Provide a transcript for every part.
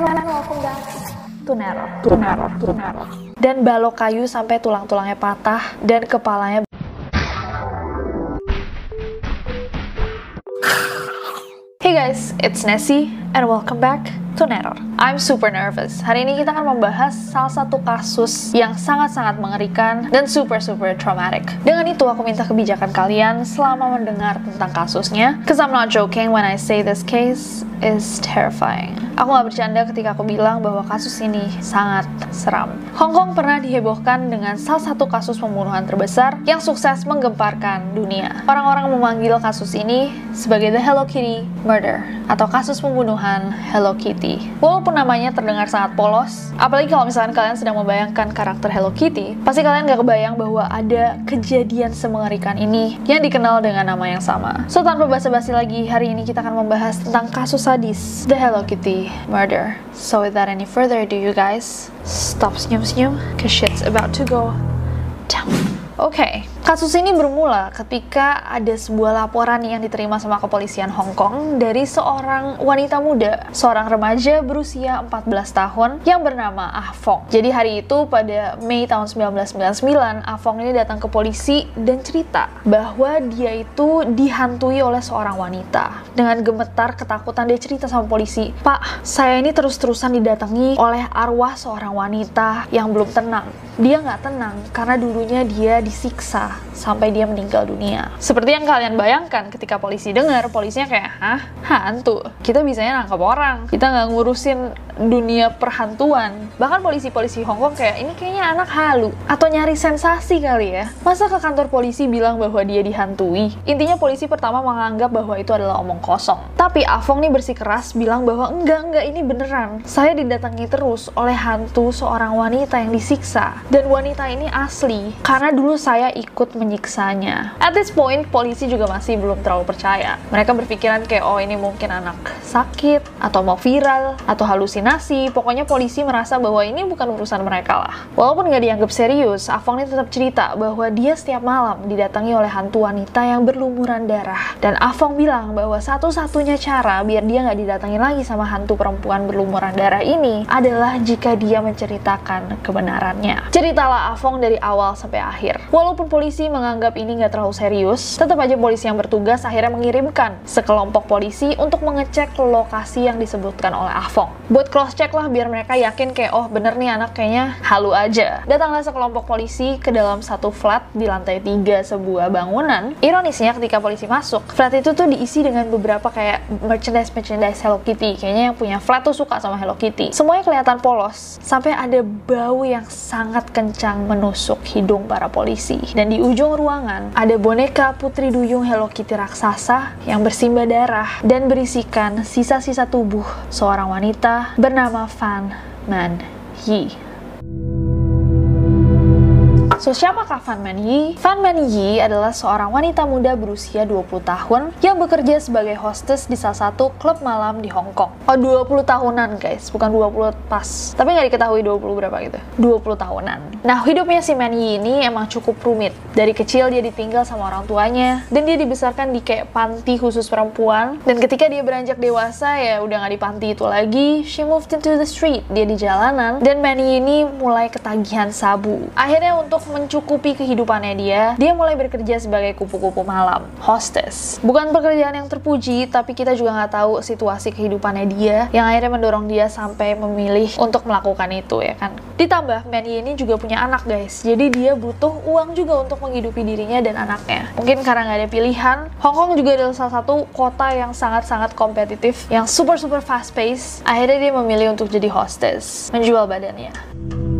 And welcome back to Nero. To Nero, to Nero. Dan balok kayu sampai tulang-tulangnya patah dan kepalanya Hey guys, it's Nessie and welcome back to Neror. I'm super nervous. Hari ini kita akan membahas salah satu kasus yang sangat-sangat mengerikan dan super super traumatic. Dengan itu aku minta kebijakan kalian selama mendengar tentang kasusnya. Cause I'm not joking when I say this case is terrifying. Aku gak bercanda ketika aku bilang bahwa kasus ini sangat seram. Hong Kong pernah dihebohkan dengan salah satu kasus pembunuhan terbesar yang sukses menggemparkan dunia. Orang-orang memanggil kasus ini sebagai the Hello Kitty murder atau kasus pembunuhan Hello Kitty. Walaupun namanya terdengar sangat polos, apalagi kalau misalkan kalian sedang membayangkan karakter Hello Kitty, pasti kalian gak kebayang bahwa ada kejadian semengerikan ini yang dikenal dengan nama yang sama. So tanpa basa-basi lagi, hari ini kita akan membahas tentang kasus sadis The Hello Kitty Murder. So without any further ado you guys, stop senyum-senyum, cause shit's about to go down. Okay. Kasus ini bermula ketika ada sebuah laporan yang diterima sama kepolisian Hong Kong dari seorang wanita muda, seorang remaja berusia 14 tahun yang bernama Ah Fong. Jadi hari itu pada Mei tahun 1999, Ah Fong ini datang ke polisi dan cerita bahwa dia itu dihantui oleh seorang wanita. Dengan gemetar ketakutan dia cerita sama polisi, "Pak, saya ini terus-terusan didatangi oleh arwah seorang wanita yang belum tenang. Dia nggak tenang karena dulunya dia disiksa sampai dia meninggal dunia. Seperti yang kalian bayangkan ketika polisi dengar, polisinya kayak, hah? Hantu? Kita bisanya nangkap orang. Kita nggak ngurusin dunia perhantuan. Bahkan polisi-polisi Hong Kong kayak, ini kayaknya anak halu. Atau nyari sensasi kali ya. Masa ke kantor polisi bilang bahwa dia dihantui? Intinya polisi pertama menganggap bahwa itu adalah omong kosong. Tapi Afong nih bersikeras bilang bahwa enggak, enggak, ini beneran. Saya didatangi terus oleh hantu seorang wanita yang disiksa. Dan wanita ini asli, karena dulu saya ikut menyiksanya. At this point, polisi juga masih belum terlalu percaya. Mereka berpikiran kayak, oh ini mungkin anak sakit, atau mau viral, atau halusinasi. Pokoknya polisi merasa bahwa ini bukan urusan mereka lah. Walaupun nggak dianggap serius, Afong ini tetap cerita bahwa dia setiap malam didatangi oleh hantu wanita yang berlumuran darah. Dan Afong bilang bahwa satu-satunya cara biar dia nggak didatangi lagi sama hantu perempuan berlumuran darah ini adalah jika dia menceritakan kebenarannya. Ceritalah Afong dari awal sampai akhir. Walaupun polisi menganggap ini nggak terlalu serius, tetap aja polisi yang bertugas akhirnya mengirimkan sekelompok polisi untuk mengecek lokasi yang disebutkan oleh Afong. Buat cross check lah biar mereka yakin kayak oh bener nih anak kayaknya halu aja. Datanglah sekelompok polisi ke dalam satu flat di lantai tiga sebuah bangunan. Ironisnya ketika polisi masuk, flat itu tuh diisi dengan beberapa kayak merchandise merchandise Hello Kitty. Kayaknya yang punya flat tuh suka sama Hello Kitty. Semuanya kelihatan polos sampai ada bau yang sangat kencang menusuk hidung para polisi. Dan di ujung ruangan ada boneka putri duyung Hello Kitty raksasa yang bersimbah darah dan berisikan sisa-sisa tubuh seorang wanita bernama Fan Man Yi. So, siapakah Fan Man Yi? Fan Man Yi adalah seorang wanita muda berusia 20 tahun yang bekerja sebagai hostess di salah satu klub malam di Hong Kong. Oh, 20 tahunan guys, bukan 20 pas. Tapi nggak diketahui 20 berapa gitu. 20 tahunan. Nah, hidupnya si Man Yi ini emang cukup rumit. Dari kecil dia ditinggal sama orang tuanya, dan dia dibesarkan di kayak panti khusus perempuan. Dan ketika dia beranjak dewasa, ya udah nggak di panti itu lagi, she moved into the street. Dia di jalanan, dan Man Yi ini mulai ketagihan sabu. Akhirnya untuk mencukupi kehidupannya dia, dia mulai bekerja sebagai kupu-kupu malam, hostess. Bukan pekerjaan yang terpuji, tapi kita juga nggak tahu situasi kehidupannya dia yang akhirnya mendorong dia sampai memilih untuk melakukan itu ya kan. Ditambah Manny ini juga punya anak guys, jadi dia butuh uang juga untuk menghidupi dirinya dan anaknya. Mungkin karena nggak ada pilihan, Hong Kong juga adalah salah satu kota yang sangat-sangat kompetitif, yang super super fast pace. Akhirnya dia memilih untuk jadi hostess, menjual badannya.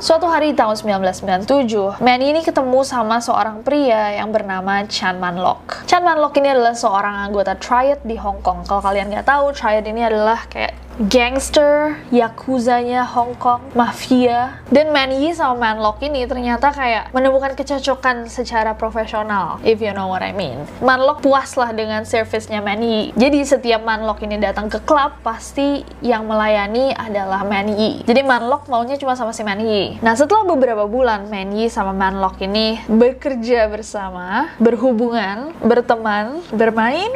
Suatu hari tahun 1997, Manny ini ketemu sama seorang pria yang bernama Chan Man Lok. Chan Man Lok ini adalah seorang anggota Triad di Hong Kong. Kalau kalian nggak tahu, Triad ini adalah kayak gangster, yakuzanya Hong Kong, mafia. Dan Man Yi sama Man Lok ini ternyata kayak menemukan kecocokan secara profesional, if you know what I mean. Man Lok puas lah dengan service-nya Man Yi. Jadi setiap Man Lok ini datang ke klub, pasti yang melayani adalah Man Yi. Jadi Man Lok maunya cuma sama si Man Yi. Nah setelah beberapa bulan, Man Yi sama Man Lok ini bekerja bersama, berhubungan, berteman, bermain,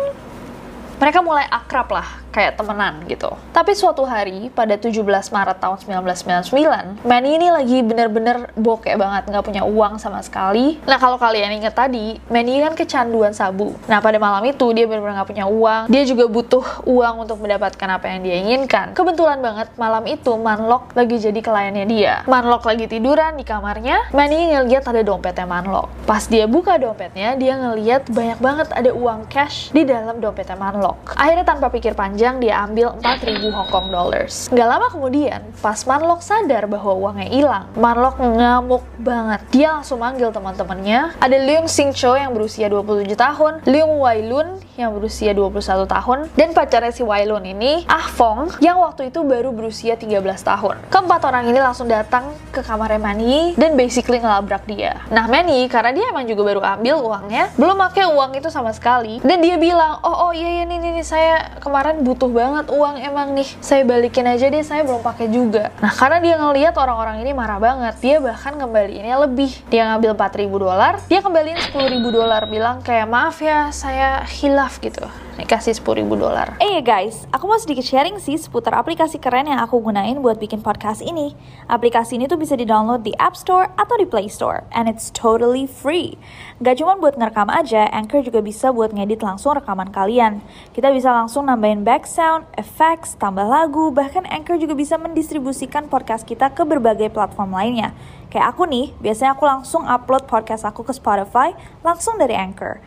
mereka mulai akrab lah kayak temenan gitu. Tapi suatu hari pada 17 Maret tahun 1999, Manny ini lagi bener-bener bokeh banget, nggak punya uang sama sekali. Nah kalau kalian inget tadi, Manny kan kecanduan sabu. Nah pada malam itu dia bener-bener nggak punya uang, dia juga butuh uang untuk mendapatkan apa yang dia inginkan. Kebetulan banget malam itu Manlock lagi jadi kliennya dia. Manlock lagi tiduran di kamarnya, Manny ngeliat ada dompetnya Manlock. Pas dia buka dompetnya, dia ngeliat banyak banget ada uang cash di dalam dompetnya Manlock. Akhirnya tanpa pikir panjang, panjang dia ambil 4000 Hong Kong dollars. Gak lama kemudian, pas Manlock sadar bahwa uangnya hilang, Manlock ngamuk banget. Dia langsung manggil teman-temannya. Ada Leung Sing Cho yang berusia 27 tahun, Leung Wai Lun yang berusia 21 tahun, dan pacarnya si Wai Lun ini, Ah Fong, yang waktu itu baru berusia 13 tahun. Keempat orang ini langsung datang ke kamarnya Manny dan basically ngelabrak dia. Nah Manny, karena dia emang juga baru ambil uangnya, belum pakai uang itu sama sekali, dan dia bilang, oh oh iya iya nih nih, nih saya kemarin butuh banget uang emang nih saya balikin aja deh saya belum pakai juga nah karena dia ngelihat orang-orang ini marah banget dia bahkan kembaliinnya lebih dia ngambil 4000 dolar dia kembaliin 10.000 dolar bilang kayak maaf ya saya hilaf gitu dikasih 10 ribu dolar. Eh hey guys, aku mau sedikit sharing sih seputar aplikasi keren yang aku gunain buat bikin podcast ini. Aplikasi ini tuh bisa di-download di App Store atau di Play Store, and it's totally free. Gak cuma buat ngerekam aja, Anchor juga bisa buat ngedit langsung rekaman kalian. Kita bisa langsung nambahin back sound, effects, tambah lagu, bahkan Anchor juga bisa mendistribusikan podcast kita ke berbagai platform lainnya. Kayak aku nih, biasanya aku langsung upload podcast aku ke Spotify langsung dari Anchor.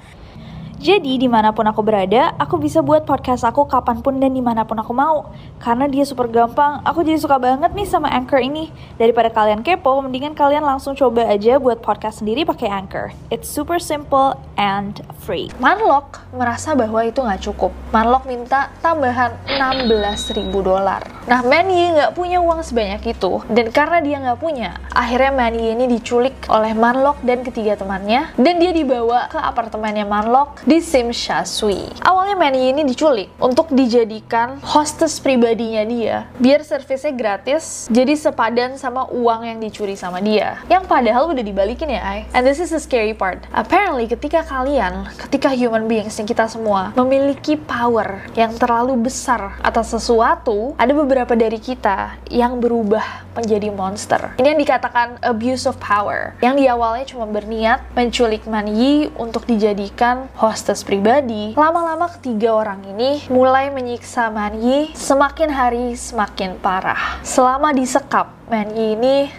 Jadi di mana pun aku berada, aku bisa buat podcast aku kapan pun dan di mana pun aku mau. Karena dia super gampang, aku jadi suka banget nih sama Anchor ini. Daripada kalian kepo, mendingan kalian langsung coba aja buat podcast sendiri pakai Anchor. It's super simple and free. Manlock merasa bahwa itu nggak cukup. Manlock minta tambahan 16 ribu dolar. Nah, Manny nggak punya uang sebanyak itu, dan karena dia nggak punya, akhirnya Manny ini diculik oleh Manlock dan ketiga temannya, dan dia dibawa ke apartemennya Manlock di Sim Sha Sui. Awalnya Manny ini diculik untuk dijadikan hostess pribadinya dia, biar servisnya gratis, jadi sepadan sama uang yang dicuri sama dia. Yang padahal udah dibalikin ya, Ai. And this is the scary part. Apparently, ketika kalian, ketika human beings yang kita semua memiliki power yang terlalu besar atas sesuatu, ada beberapa dari kita yang berubah menjadi monster. Ini yang dikatakan abuse of power, yang di awalnya cuma berniat menculik Man Yi untuk dijadikan hostess pribadi. Lama-lama ketiga orang ini mulai menyiksa Man Yi semakin hari semakin parah. Selama disekap, Man Yi ini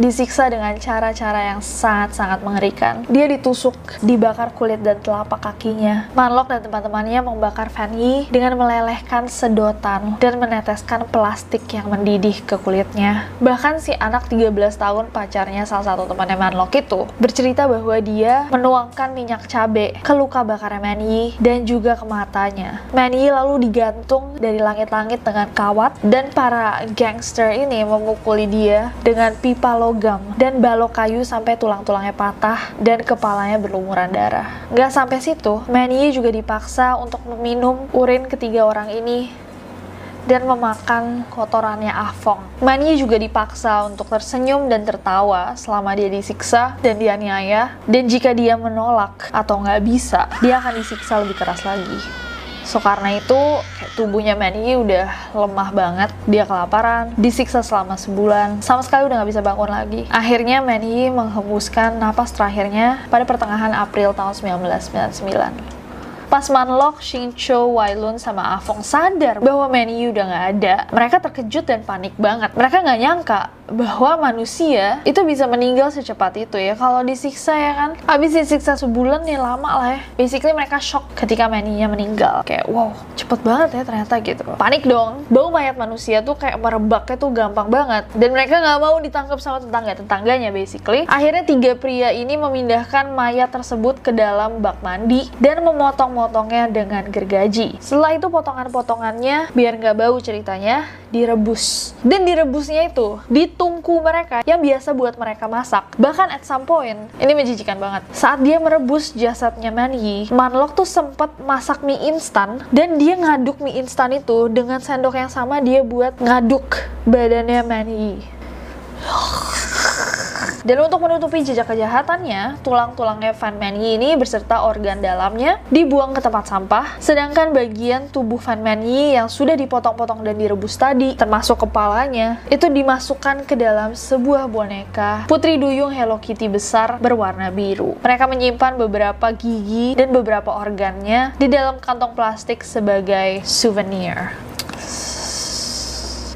disiksa dengan cara-cara yang sangat-sangat mengerikan. Dia ditusuk, dibakar kulit dan telapak kakinya. Manlock dan teman-temannya membakar Fan Yi dengan melelehkan sedotan dan meneteskan plastik yang mendidih ke kulitnya. Bahkan si anak 13 tahun pacarnya salah satu temannya Manlock itu bercerita bahwa dia menuangkan minyak cabai ke luka bakar Man Yi dan juga ke matanya. Man Yi lalu digantung dari langit-langit dengan kawat dan para gangster ini memukuli dia dengan pipa logam dan balok kayu sampai tulang-tulangnya patah dan kepalanya berlumuran darah. Gak sampai situ, Manny juga dipaksa untuk meminum urin ketiga orang ini dan memakan kotorannya Afong. Manny juga dipaksa untuk tersenyum dan tertawa selama dia disiksa dan dianiaya, dan jika dia menolak atau nggak bisa, dia akan disiksa lebih keras lagi. So karena itu kayak tubuhnya Manny udah lemah banget, dia kelaparan, disiksa selama sebulan, sama sekali udah nggak bisa bangun lagi. Akhirnya Manny menghembuskan napas terakhirnya pada pertengahan April tahun 1999. Pas Manlok, Shincho, Wailun, sama Afong sadar bahwa Manny udah nggak ada, mereka terkejut dan panik banget. Mereka nggak nyangka bahwa manusia itu bisa meninggal secepat itu ya. Kalau disiksa ya kan, habis disiksa sebulan ya lama lah ya. Basically mereka shock ketika Manny-nya meninggal. Kayak wow, cepet banget ya ternyata gitu. Panik dong. Bau mayat manusia tuh kayak merebaknya tuh gampang banget. Dan mereka nggak mau ditangkap sama tetangga-tetangganya basically. Akhirnya tiga pria ini memindahkan mayat tersebut ke dalam bak mandi dan memotong memotongnya dengan gergaji. Setelah itu potongan-potongannya biar nggak bau ceritanya direbus. Dan direbusnya itu di tungku mereka yang biasa buat mereka masak. Bahkan at some point, ini menjijikan banget. Saat dia merebus jasadnya Manyi, Manlok tuh sempet masak mie instan dan dia ngaduk mie instan itu dengan sendok yang sama dia buat ngaduk badannya Manyi. Dan untuk menutupi jejak kejahatannya, tulang-tulangnya Van Manyi ini beserta organ dalamnya dibuang ke tempat sampah, sedangkan bagian tubuh Van Manyi yang sudah dipotong-potong dan direbus tadi, termasuk kepalanya, itu dimasukkan ke dalam sebuah boneka putri duyung Hello Kitty besar berwarna biru. Mereka menyimpan beberapa gigi dan beberapa organnya di dalam kantong plastik sebagai souvenir.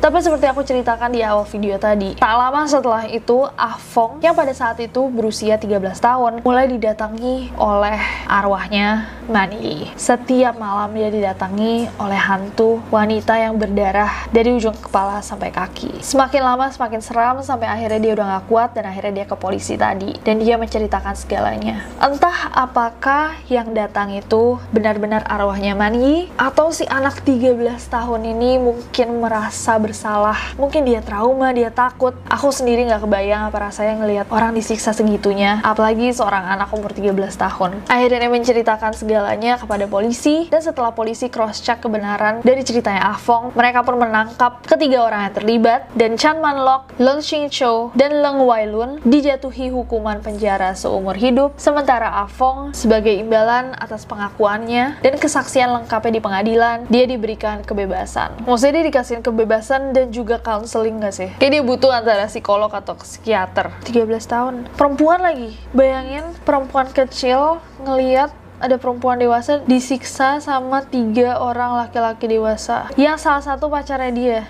Tapi seperti aku ceritakan di awal video tadi, tak lama setelah itu, Afong yang pada saat itu berusia 13 tahun mulai didatangi oleh arwahnya Mani. Setiap malam dia didatangi oleh hantu wanita yang berdarah dari ujung kepala sampai kaki. Semakin lama semakin seram sampai akhirnya dia udah gak kuat dan akhirnya dia ke polisi tadi. Dan dia menceritakan segalanya. Entah apakah yang datang itu benar-benar arwahnya Mani atau si anak 13 tahun ini mungkin merasa bersalah. Mungkin dia trauma, dia takut. Aku sendiri gak kebayang apa rasanya ngelihat orang disiksa segitunya. Apalagi seorang anak umur 13 tahun. Akhirnya menceritakan segalanya kepada polisi. Dan setelah polisi cross-check kebenaran dari ceritanya Afong, mereka pun menangkap ketiga orang yang terlibat. Dan Chan Manlok, Leng Xing Chou, dan Leng Wailun dijatuhi hukuman penjara seumur hidup. Sementara Afong sebagai imbalan atas pengakuannya dan kesaksian lengkapnya di pengadilan, dia diberikan kebebasan. Maksudnya dia dikasih kebebasan dan juga counseling gak sih? Kayak dia butuh antara psikolog atau psikiater. 13 tahun. Perempuan lagi. Bayangin perempuan kecil ngeliat ada perempuan dewasa disiksa sama tiga orang laki-laki dewasa yang salah satu pacarnya dia.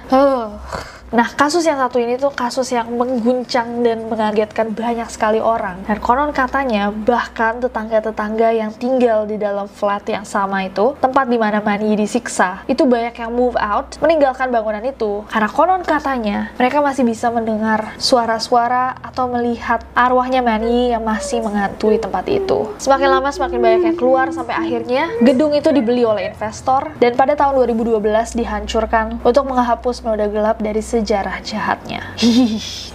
Nah, kasus yang satu ini tuh kasus yang mengguncang dan mengagetkan banyak sekali orang. Dan konon katanya, bahkan tetangga-tetangga yang tinggal di dalam flat yang sama itu, tempat di mana Mani disiksa, itu banyak yang move out, meninggalkan bangunan itu. Karena konon katanya, mereka masih bisa mendengar suara-suara atau melihat arwahnya Mani yang masih menghantui tempat itu. Semakin lama semakin banyak yang keluar sampai akhirnya gedung itu dibeli oleh investor dan pada tahun 2012 dihancurkan untuk menghapus noda gelap dari sejarah jahatnya.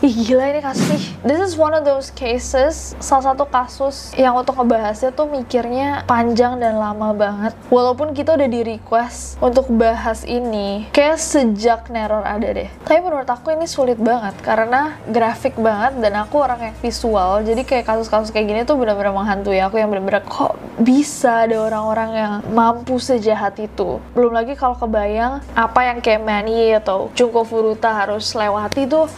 Ih, gila ini kasus nih. This is one of those cases, salah satu kasus yang untuk ngebahasnya tuh mikirnya panjang dan lama banget. Walaupun kita udah di request untuk bahas ini, kayak sejak Neror ada deh. Tapi menurut aku ini sulit banget karena grafik banget dan aku orang yang visual. Jadi kayak kasus-kasus kayak gini tuh benar-benar menghantui aku yang benar-benar kok bisa ada orang-orang yang mampu sejahat itu. Belum lagi kalau kebayang apa yang kayak Manny atau Junko Furuta harus lewati tuh.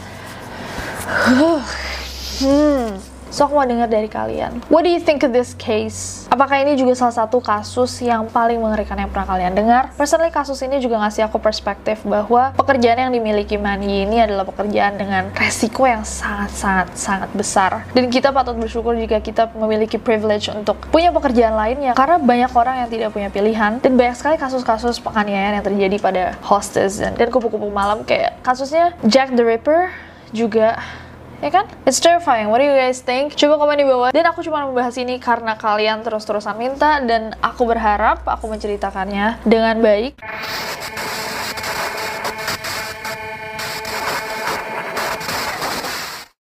Hmm So aku mau dengar dari kalian. What do you think of this case? Apakah ini juga salah satu kasus yang paling mengerikan yang pernah kalian dengar? Personally kasus ini juga ngasih aku perspektif bahwa pekerjaan yang dimiliki Mani ini adalah pekerjaan dengan resiko yang sangat-sangat sangat besar. Dan kita patut bersyukur jika kita memiliki privilege untuk punya pekerjaan lainnya karena banyak orang yang tidak punya pilihan dan banyak sekali kasus-kasus penganiayaan yang terjadi pada hostess dan kupu-kupu malam kayak kasusnya Jack the Ripper juga ya kan? It's terrifying. What do you guys think? Coba komen di bawah. Dan aku cuma membahas ini karena kalian terus-terusan minta dan aku berharap aku menceritakannya dengan baik.